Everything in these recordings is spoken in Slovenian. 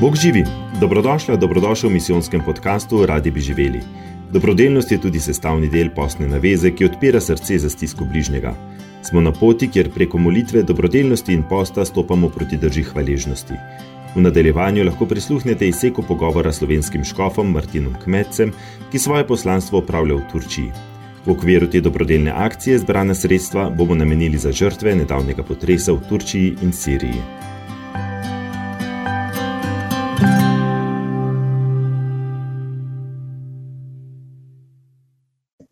Bog živi, dobrodošla, dobrodošli v misijonskem podkastu Radi bi živeli. Dobrodelnost je tudi sestavni del posne naveze, ki odpira srce za stisko bližnjega. Smo na poti, kjer preko molitve, dobrodelnosti in posta stopamo proti drži hvaležnosti. V nadaljevanju lahko prisluhnete izseku pogovora s slovenskim škofom Martinom Kmetcem, ki svoje poslanstvo upravlja v Turčiji. V okviru te dobrodelne akcije zbrana sredstva bomo namenili za žrtve nedavnega potresa v Turčiji in Siriji.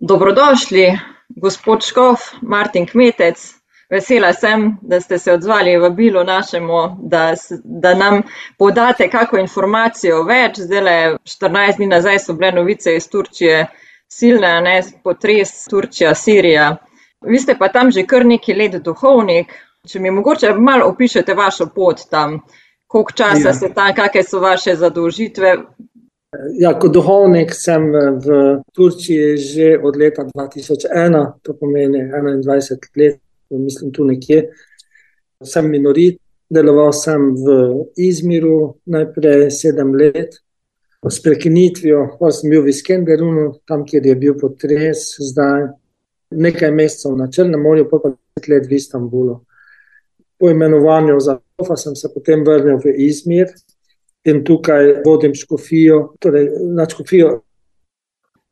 Dobrodošli, gospod Škof, Martin Kmetec. Vesela sem, da ste se odzvali v bilo našemu, da, da nam podate kakšno informacijo več. Zdaj le 14 dni nazaj so bile novice iz Turčije, silne, ne potres Turčija, Sirija. Vi ste pa tam že kar neki let duhovnik. Če mi mogoče malo opišete vašo pot tam, koliko časa ja. ste tam, kakšne so vaše zadolžitve, Ja, kot duhovnik sem v Turčiji že od leta 2001, to pomeni 21 let, mislim, tu nekje. Sem minorit, deloval sem v Izmiru najprej sedem let, s prekinitvijo, pa sem bil v Iskenderunu, tam, kjer je bil potres, zdaj nekaj mesecev na Črnem morju, pa pa pet let v Istanbulu. Po imenovanju za Kofa sem se potem vrnil v Izmir, in tukaj vodim škofijo, torej na škofijo.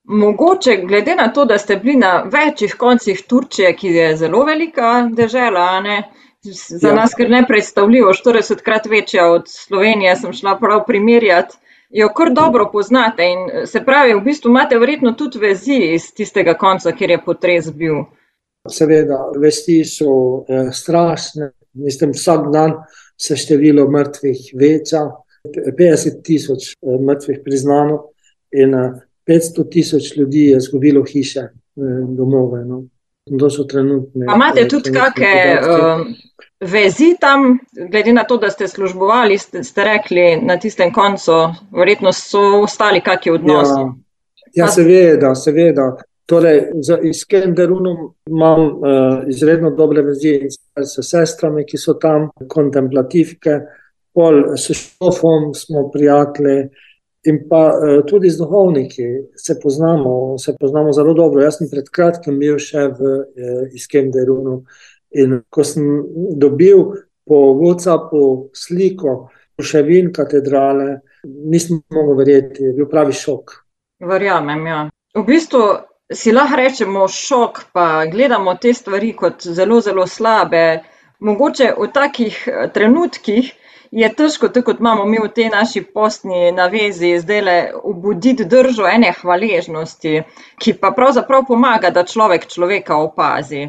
Mogoče, glede na to, da ste bili na večjih koncih Turčije, ki je zelo velika država, ne, za ja. nas kar ne predstavljivo, 40 krat večja od Slovenije, sem šla prav primerjati, jo kar dobro poznate in se pravi, v bistvu imate verjetno tudi vezi iz tistega konca, kjer je potres bil. Seveda, vesti so eh, strašne, mislim, vsak dan se število mrtvih veča, 50 tisoč eh, mrtvih priznano in 500 eh, tisoč ljudi je izgubilo hiše, eh, domove. No. To so trenutne. Pa imate tudi kakšne uh, vezi tam, glede na to, da ste službovali, ste, ste rekli na tistem koncu, verjetno so ostali kakšni odnosi. Ja, ja seveda, seveda. Torej, z Iskenderunom imam uh, izredno dobre vezi s sestrami, ki so tam, kontemplativke, pol s šofom smo prijatelji in pa uh, tudi z duhovniki se poznamo, se poznamo zelo dobro. Jaz sem pred kratkim bil še v uh, Iskenderunu in ko sem dobil po WhatsAppu sliko Ševin katedrale, nisem mogel verjeti, je bil pravi šok. Verjamem, ja. V bistvu si lahko rečemo šok, pa gledamo te stvari kot zelo, zelo slabe. Mogoče v takih trenutkih, je težko, tako kot imamo mi v tej naši postni navezi, zdaj le obuditi držo ene hvaležnosti, ki pa pravzaprav pomaga, da človek človeka opazi.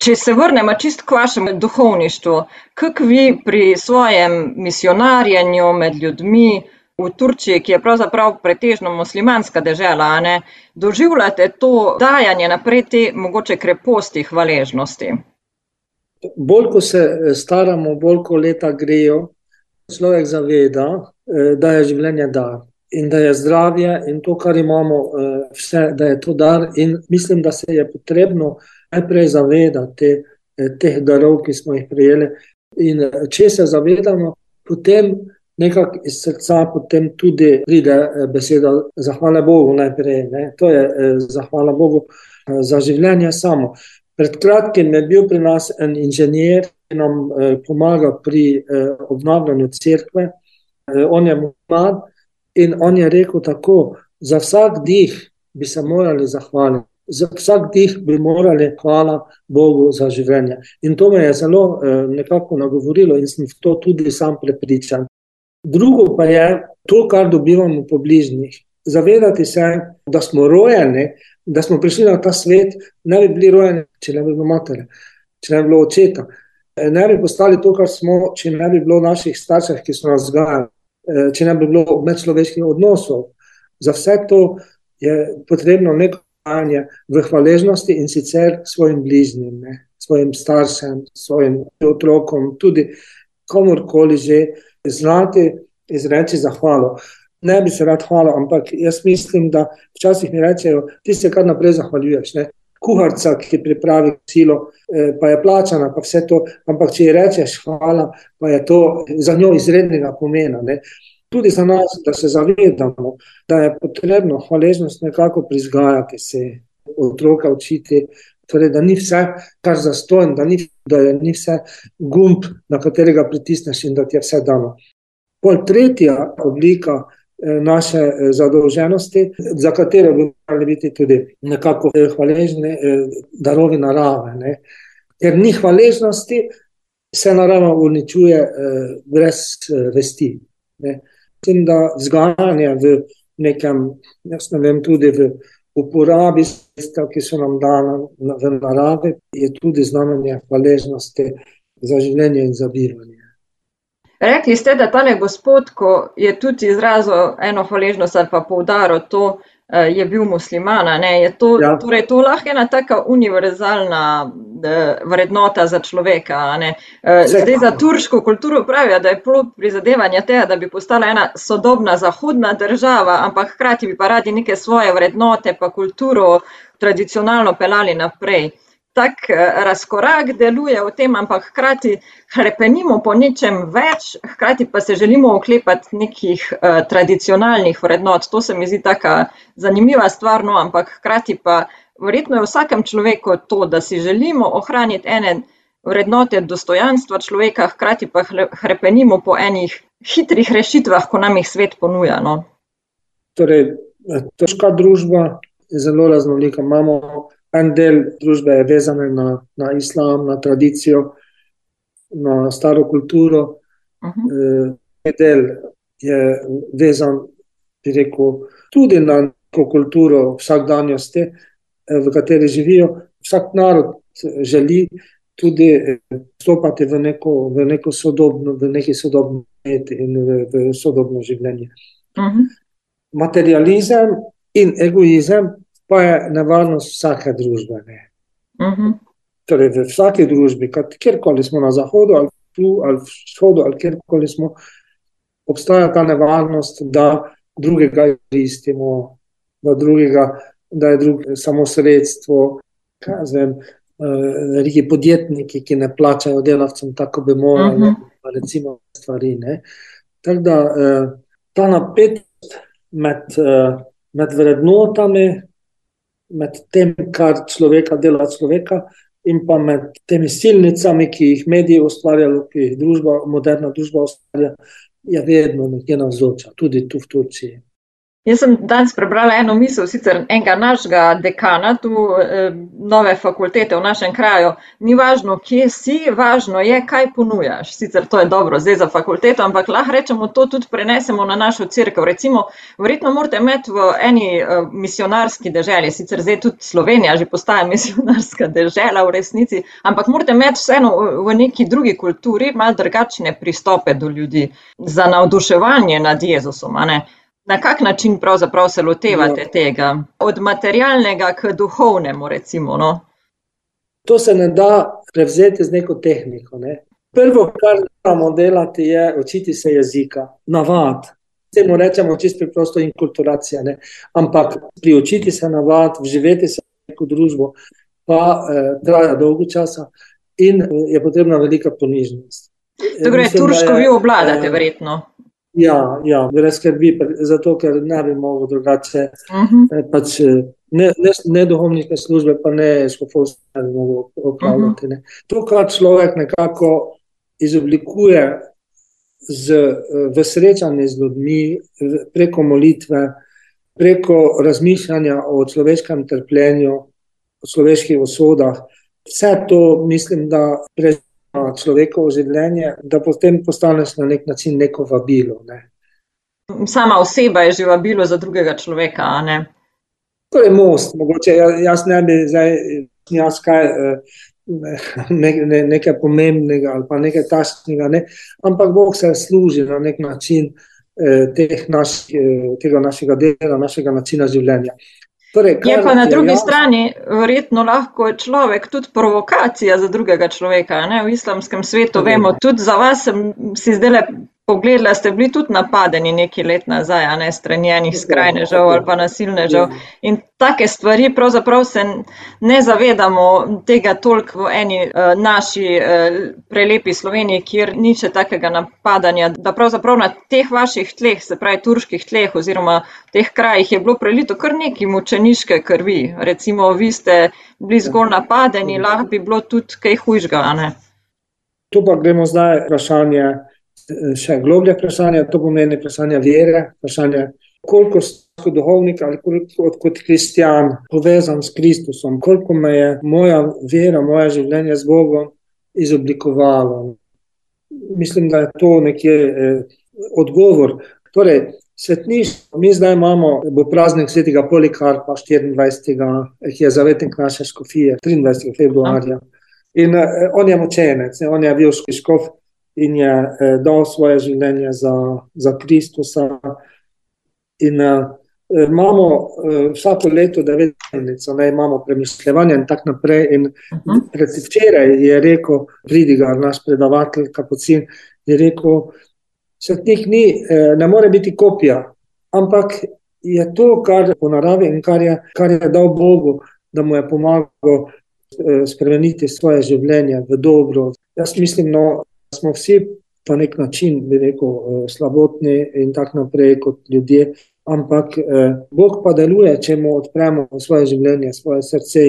Če se vrnemo čist k vašemu duhovništvu, kako vi pri svojem misionarjenju med ljudmi v Turčiji, ki je pravzaprav pretežno muslimanska država, doživljate to dajanje naprej te mogoče kreposti hvaležnosti? Bolj ko se staramo, bolj ko leta grejo, človek zaveda, eh, da je življenje dar in da je zdravje in to, kar imamo, eh, vse, da je to dar. In mislim, da se je potrebno najprej zavedati eh, teh darov, ki smo jih prijeli. In če se zavedamo, potem nekako iz srca potem tudi pride beseda zahvala Bogu najprej. Ne? To je zahvala Bogu za življenje samo. Pred kratkim je bil pri nas en inženir, nam eh, pomaga pri eh, obnavljanju crkve. Eh, on je mlad in on je rekel tako: za vsak dih bi se morali zahvaliti. Za vsak dih bi morali hvala Bogu za življenje. In to me je zelo nekako nagovorilo, in sem v to tudi sam prepričan. Drugo pa je to, kar dobivamo po bližnjih. Zavedati se, da smo rojeni, da smo prišli na ta svet, ne bi bili rojeni, če ne bi bilo matere, če ne bi bilo očeta ne bi postali to, kar smo, če ne bi bilo naših staršev, ki so nas vzgajali, eh, če ne bi bilo medčloveških odnosov. Za vse to je potrebno neko stanje v hvaležnosti in sicer svojim bližnjim, ne? svojim staršem, svojim otrokom, tudi komorkoli že znati izreči zahvalo. Ne bi se rad hvalil, ampak jaz mislim, da včasih mi rečejo, ti se kar naprej zahvaljuješ. Ne? Kuharca, ki pripravi silo, eh, pa je plačana, pa vse to. Ampak, če ji rečeš hvala, pa je to za njo izrednega pomena. Ne? tudi za nas, da se zavedamo, da je potrebno hvaležnost nekako prizgajati se, otroka učiti. Torej, da ni vse kar zastojno, da, da ni vse gumb, na katerega pritisneš in da ti je vse dano. Pol tretja oblika naše eh, zadolženosti, za katero bi morali biti tudi nekako eh, hvaležni, darovi narave. Ne. Ker ni hvaležnosti, se narava uničuje brez vesti. Ne. Mislim, da vzgajanje v nekem, jaz ne vem, tudi v uporabi sredstev, ki so nam dana v naravi, je tudi znamenje hvaležnosti za življenje in za bivanje. Rekli ste, da tale gospod, ko je tudi izrazil eno hvaležnost ali pa poudaril to, Eh, je bil muslimana. Je to, ja. torej, to lahko ena taka univerzalna eh, vrednota za človeka. Eh, zdaj za turško kulturo pravijo, da je plod prizadevanja tega, da bi postala ena sodobna zahodna država, ampak hkrati bi pa radi neke svoje vrednote pa kulturo tradicionalno pelali naprej tak eh, razkorak deluje v tem, ampak hkrati hrepenimo po nečem več, hkrati pa se želimo oklepati nekih uh, tradicionalnih vrednot. To se mi zdi taka zanimiva stvar, no, ampak hkrati pa verjetno je vsakem človeku to, da si želimo ohraniti ene vrednote dostojanstva človeka, hkrati pa hrepenimo po enih hitrih rešitvah, ko nam jih svet ponuja. No. Torej, težka družba je zelo raznolika. Imamo en del družbe je vezan na, na islam, na tradicijo, na staro kulturo, uh mhm. -huh. en del je vezan rekel, tudi na neko kulturo vsakdanjosti, v kateri živijo. Vsak narod želi tudi vstopati v neko, v neko sodobno, v neki sodobni svet in v, v sodobno življenje. Uh mhm. -huh. Materializem in egoizem pa je nevarnost vsake družbe. Uh mhm. -huh. torej, v vsaki družbi, kjerkoli smo na zahodu, ali tu, ali vzhodu, ali kjerkoli smo, obstaja ta nevarnost, da drugega izkoristimo, da, da je drug samo sredstvo. Vem, veliki podjetniki, ki ne plačajo delavcem, tako bi morali, uh mhm. -huh. recimo, stvari. Tako da ta napetost med, med vrednotami, med tem, kar človeka dela človeka, in pa med temi silnicami, ki jih mediji ustvarjajo, ki jih družba, moderna družba ustvarja, je vedno nekje navzoča, tudi tu v Turčiji. Jaz sem danes prebrala eno misel, sicer enega našega dekana, tu eh, nove fakultete v našem kraju. Ni važno, kje si, važno je, kaj ponujaš. Sicer to je dobro zdaj za fakulteto, ampak lahko rečemo, to tudi prenesemo na našo crkvo. Recimo, verjetno morate imeti v eni eh, misionarski deželi, sicer zdaj tudi Slovenija že postaja misionarska dežela v resnici, ampak morate imeti vseeno v neki drugi kulturi malo drugačne pristope do ljudi za navduševanje nad Jezusom. Na kak način pravzaprav se lotevate no. tega, od materialnega k duhovnemu? Recimo, no? To se ne da prevzeti z neko tehniko. Ne? Prvo, kar moramo delati, je učiti se jezika, navad. Se mu rečemo čisto preprosto in kulturacija. Ne? Ampak priučiti se navad, vživeti se v neko družbo, pa eh, traja dolgo časa in eh, je potrebna velika ponižnost. To gre, turško vi obladate, eh, verjetno. Ja, ja, brez skrbi, zato ker ne bi mogel drugače. Uh mhm. -huh. Eh, pač, eh, ne, ne, ne duhovniške službe, pa ne škofovske, ne bi mogel opravljati. Uh -huh. To, kar človek nekako izoblikuje z, eh, v srečanju z ljudmi, preko molitve, preko razmišljanja o človeškem trpljenju, o človeških usodah, vse to mislim, da preživi človekovo življenje, da potem postaneš na nek način neko vabilo. Ne. Sama oseba je že vabilo za drugega človeka. Ne? To je most, mogoče ja, jaz ne bi zdaj jaz kaj. Ne, ne, nekaj pomembnega ali pa nekaj tašnega, ne. ampak Bog se služi na nek način eh, naš, eh, tega našega dela, našega načina življenja. Torej, je pa na drugi jaz... strani verjetno lahko človek tudi provokacija za drugega človeka. Ne? V islamskem svetu vemo, tudi za vas sem si zdaj pogledala, ste bili tudi napadeni nekaj let nazaj, a ne stranjenih skrajnežev ali pa nasilnežev. In take stvari pravzaprav se ne zavedamo tega toliko v eni uh, naši uh, prelepi Sloveniji, kjer ni še takega napadanja, da pravzaprav na teh vaših tleh, se pravi turških tleh oziroma teh krajih je bilo prelito kar nekaj mučeniške krvi. Recimo, vi ste bili zgolj napadeni, lahko bi bilo tudi kaj hujžga, a ne? Tu pa gremo zdaj vprašanje še globlje vprašanje, to pomeni vprašanje vere, vprašanje, koliko sem kot duhovnik ali kot, kot kristjan povezan s Kristusom, koliko me je moja vera, moje življenje z Bogom izoblikovalo. Mislim, da je to nekje eh, odgovor. Torej, svetništvo, mi zdaj imamo, bo praznik svetega Polikarpa 24. ki je zavetnik naše škofije, 23. februarja. In eh, on je močenec, on je bil škof in je eh, dal svoje življenje za, za Kristusa. In eh, imamo eh, vsako leto devetnico, ne imamo premišljevanja in tako naprej. In uh -huh. predvsej včeraj je rekel, pridigar, naš predavatelj, kapucin, je rekel, svetnik ni, eh, ne more biti kopija, ampak je to, kar po naravi in kar je, kar je dal Bogu, da mu je pomagal eh, spremeniti svoje življenje v dobro. Jaz mislim, no, smo vsi na nek način, bi rekel, eh, slabotni in tako naprej kot ljudje, ampak eh, Bog pa deluje, če mu odpremo svoje življenje, svoje srce.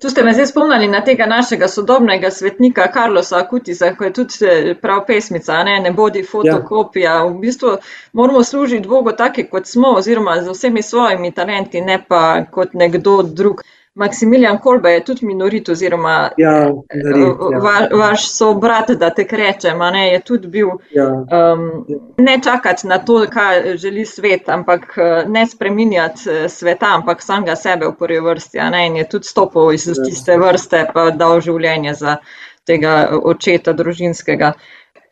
Tu ste me zdaj spomnili na tega našega sodobnega svetnika Karlosa Akutisa, ki je tudi eh, prav pesmica, ne, ne bodi fotokopija. Ja. V bistvu moramo služiti Bogu taki, kot smo, oziroma z vsemi svojimi talenti, ne pa kot nekdo drug. Maksimilijan Kolbe je tudi minorit, oziroma ja, minorit, ja. Va, vaš sobrat, da te rečem, ne, je tudi bil. Ja. Um, ne čakati na to, kaj želi svet, ampak uh, ne spreminjati uh, sveta, ampak samega sebe v prvi vrsti. Ne, in je tudi stopil iz ja. tiste vrste, pa dal življenje za tega očeta družinskega.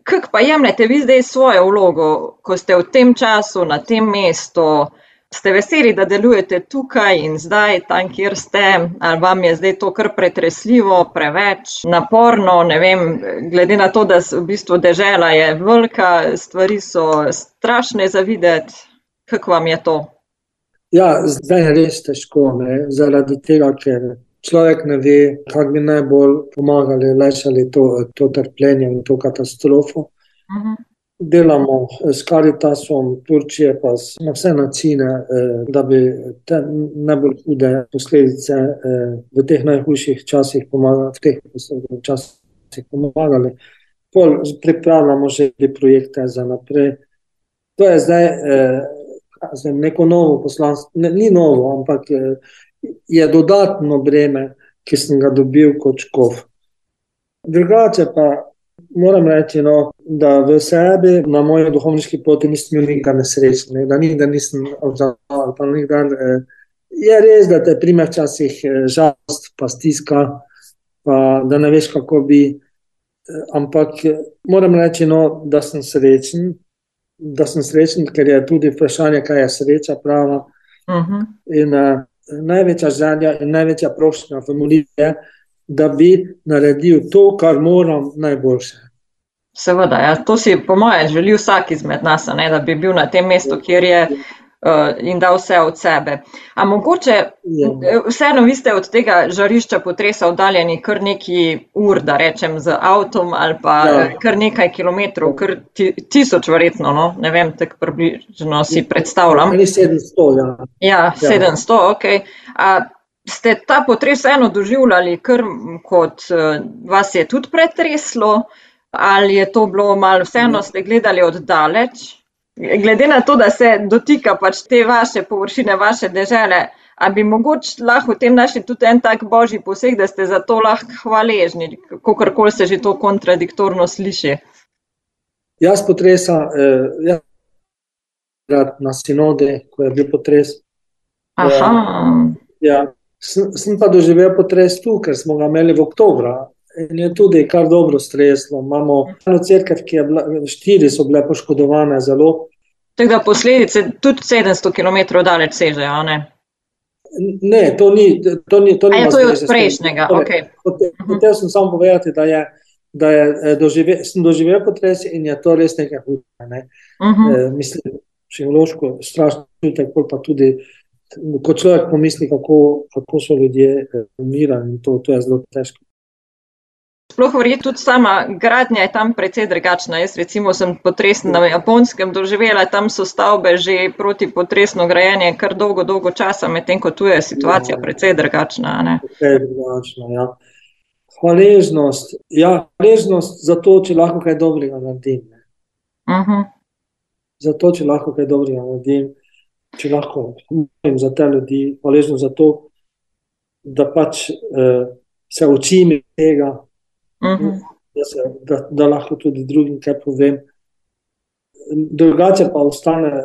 Kaj pa jemljete vi zdaj svojo vlogo, ko ste v tem času, na tem mestu? Ste veseli, da delujete tukaj in zdaj, tam, kjer ste, ali vam je zdaj to kar pretresljivo, preveč naporno, ne vem, glede na to, da v bistvu dežela je velika, stvari so strašne za videti, kako vam je to? Ja, zdaj je res težko, ne? zaradi tega, ker človek ne ve, kako bi najbolj pomagali, lešali to, to trpljenje in to katastrofo. Uh mhm. -huh delamo s Karitasom Turčije, pa na vse načine, eh, da bi te najbolj hude posledice eh, v teh najhujših časih pomagali. V teh časih pomagali. Pol pripravljamo že projekte za naprej. To je zdaj, eh, zdaj neko novo poslanstvo, ne, ni novo, ampak je dodatno breme, ki sem ga dobil kot škov. Drugače pa moram reči, no, da v sebi na moji duhovniški poti nisem imel nikdar nesreč, ne, da nikdar nisem obžaloval. Eh, je res, da te prime včasih eh, žalost, pa stiska, pa da ne veš, kako bi. Eh, ampak moram reči, no, da sem srečen, da sem srečen, ker je tudi vprašanje, kaj je sreča prava. Uh mhm. -huh. In uh, največja želja in največja prošnja v molitvi je, da bi naredil to, kar moram najboljše. Seveda, ja. to si, po mojem, želi vsak izmed nas, ne, da bi bil na tem mestu, kjer je uh, in da vse od sebe. A mogoče, ja. vseeno, vi ste od tega žarišča potresa oddaljeni kar nekaj ur, da rečem, z avtom ali pa ja. kar nekaj kilometrov, kar tisoč, verjetno, no? ne vem, tako približno si predstavljam. Ali 700, ja. Ja, 700, ja. ok. A, ste ta potres eno doživljali, kar kot uh, vas je tudi pretreslo, ali je to bilo malo vseeno, ste gledali oddaleč? Glede na to, da se dotika pač te vaše površine, vaše dežele, ali bi mogoče lahko v tem našli tudi en tak božji poseg, da ste za to lahko hvaležni, kakorkoli se že to kontradiktorno sliši? Jaz potresa, eh, jaz na sinode, ko je bil potres. Aha. Eh, ja, Sem, sem pa doživel potres tu, ker smo ga imeli v oktobru. In je tudi kar dobro streslo. Imamo eno crkve, ki je bila, štiri so bile poškodovane zelo. Tako da posledice tudi 700 km daleč sežejo, ne? Ne, to ni. To ni, to ni A je to od prejšnjega, torej, ok. Hotel, hotel sem samo povedati, da je da je doživel, sem doživel potres in je to res nekaj hudega. Ne. Uh -huh. e, mislim, psihološko strašno čutek, pa tudi ko človek pomisli, kako, kako so ljudje umirani in to, to je zelo težko. Sploh verjetno tudi sama gradnja je tam precej drugačna. Jaz recimo sem potresno na japonskem doživela, tam so stavbe že protipotresno grajene kar dolgo, dolgo časa, medtem ko tu je situacija ja, precej drugačna. Precej drugačna, ja. Hvaležnost, ja, hvaležnost za to, če lahko kaj dobrega naredim. Uh mhm. -huh. Zato, če lahko kaj dobrega naredim, če lahko naredim za te ljudi, hvaležnost za to, da pač eh, se učim tega, uh mhm. -huh. da, se, da, da lahko tudi drugim kaj povem. Drugače pa ostane eh,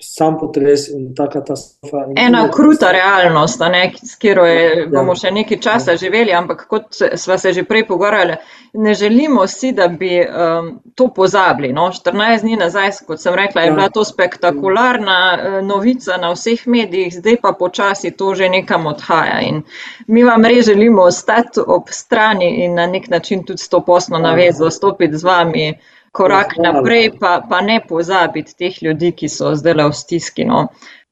sam potres in ta katastrofa. Ena kruta realnost, ne, s katero ja. bomo še nekaj časa ja. živeli, ampak kot smo se že prej pogovarjali, ne želimo si, da bi um, to pozabili. No. 14 dni nazaj, kot sem rekla, je ja. bila to spektakularna uh, novica na vseh medijih, zdaj pa počasi to že nekam odhaja. In mi vam res želimo ostati ob strani in na nek način tudi s to posno navezo stopiti z vami korak ja, naprej, pa, pa ne pozabiti teh ljudi, ki so zdaj v stiski. No.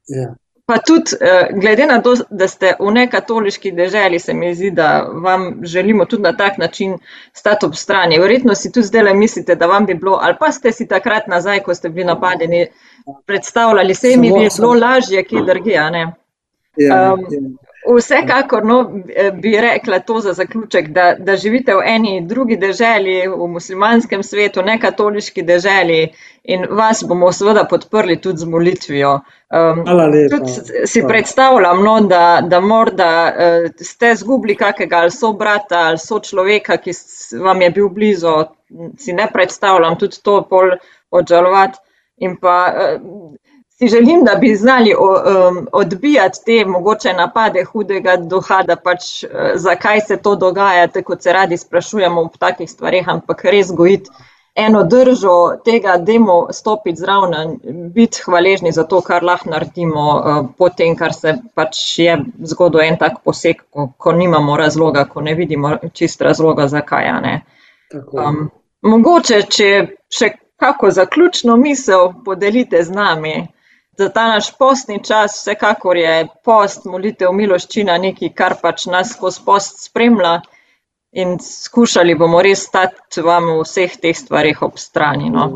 Ja. Pa tudi, eh, glede na to, da ste v nekatoliški državi, se mi zdi, da vam želimo tudi na tak način stati ob strani. Verjetno si tudi zdaj mislite, da vam bi bilo, ali pa ste si takrat nazaj, ko ste bili napadeni, predstavljali, se jim je bilo lažje, ki drgijo. Ja, um, Vsekakor no, bi rekla to za zaključek, da, da živite v eni drugi državi, v muslimanskem svetu, ne katoliški državi in vas bomo seveda podprli tudi z molitvijo. Um, tudi si predstavljam, no, da, da morda uh, ste zgubili kakega ali so brata ali so človeka, ki vam je bil blizu, si ne predstavljam tudi to pol odžalovati. In pa uh, si želim, da bi znali odbijati te mogoče napade hudega duha, da pač uh, zakaj se to dogaja, kot se radi sprašujemo v takih stvarih, ampak res gojiti eno držo tega, da imamo stopiti zraven, biti hvaležni za to, kar lahko naredimo, uh, potem, kar se pač je zgodil en tak poseg, ko, ko nimamo razloga, ko ne vidimo čist razloga, zakaj. Um, mogoče, če še kako zaključno misel podelite z nami za ta naš postni čas, vsekakor je post, molitev, miloščina nekaj, kar pač nas skozi post spremlja. In skušali bomo res stati vam v vseh teh stvarih ob strani. No.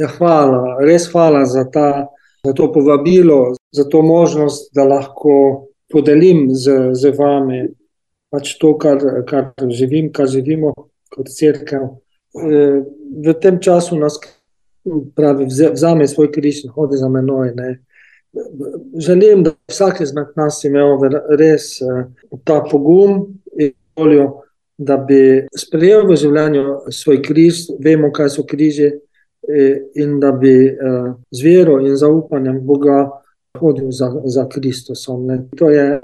Ja, hvala, res hvala za, ta, za to povabilo, za to možnost, da lahko podelim z, z vami pač to, kar, kar živim, kar živimo kot crkva. E, v tem času nas pravi, vzame svoj križ in hodi za menoj. Ne. Želim, da vsak izmed nas imel res eh, ta pogum in voljo, da bi sprejel v življenju svoj križ, vemo, kaj so križi, eh, in da bi eh, z vero in zaupanjem Boga hodil za, za Kristusom. Ne. To je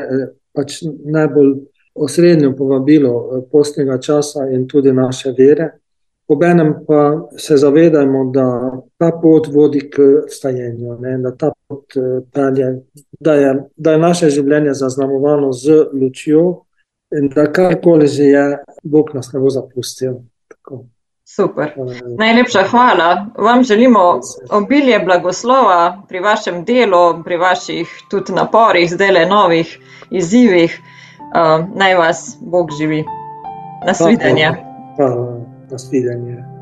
pač najbolj osrednjo povabilo postnega časa in tudi naše vere. Obenem pa se zavedamo, da ta pot vodi k vstajenju, ne, da, pot, pelje, da, je, da je naše življenje zaznamovano z lučjo in da karkoli že je, Bog nas ne bo zapustil. Tako. Super. Najlepša hvala. Vam želimo obilje blagoslova pri vašem delu, pri vaših tudi naporih, zdaj le novih izzivih. Uh, naj vas Bog živi. Nasvidenje. Hvala. Nasvidenje.